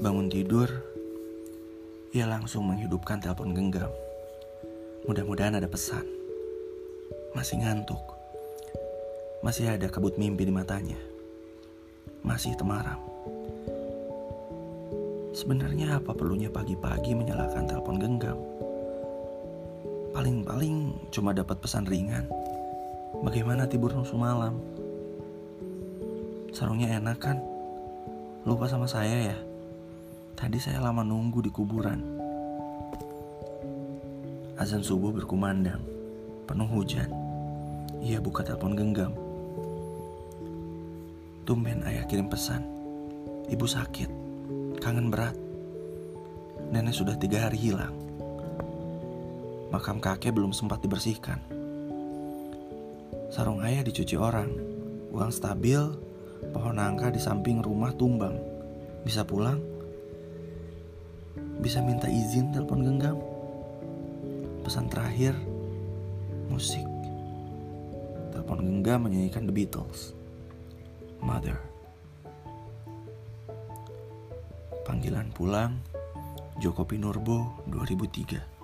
Bangun tidur, ia langsung menghidupkan telepon genggam. Mudah-mudahan ada pesan. Masih ngantuk. Masih ada kabut mimpi di matanya. Masih temaram. Sebenarnya apa perlunya pagi-pagi menyalakan telepon genggam? Paling-paling cuma dapat pesan ringan. Bagaimana tidur nusu malam? Sarungnya enak kan? Lupa sama saya ya? Tadi saya lama nunggu di kuburan. Azan subuh berkumandang, penuh hujan. Ia buka telepon genggam. Tumben ayah kirim pesan. Ibu sakit, kangen berat. Nenek sudah tiga hari hilang. Makam kakek belum sempat dibersihkan. Sarung ayah dicuci orang. Uang stabil, pohon nangka di samping rumah tumbang. Bisa pulang? Bisa minta izin telepon genggam? Pesan terakhir, musik. Telepon genggam menyanyikan The Beatles. Mother. Panggilan pulang, Joko Pinurbo 2003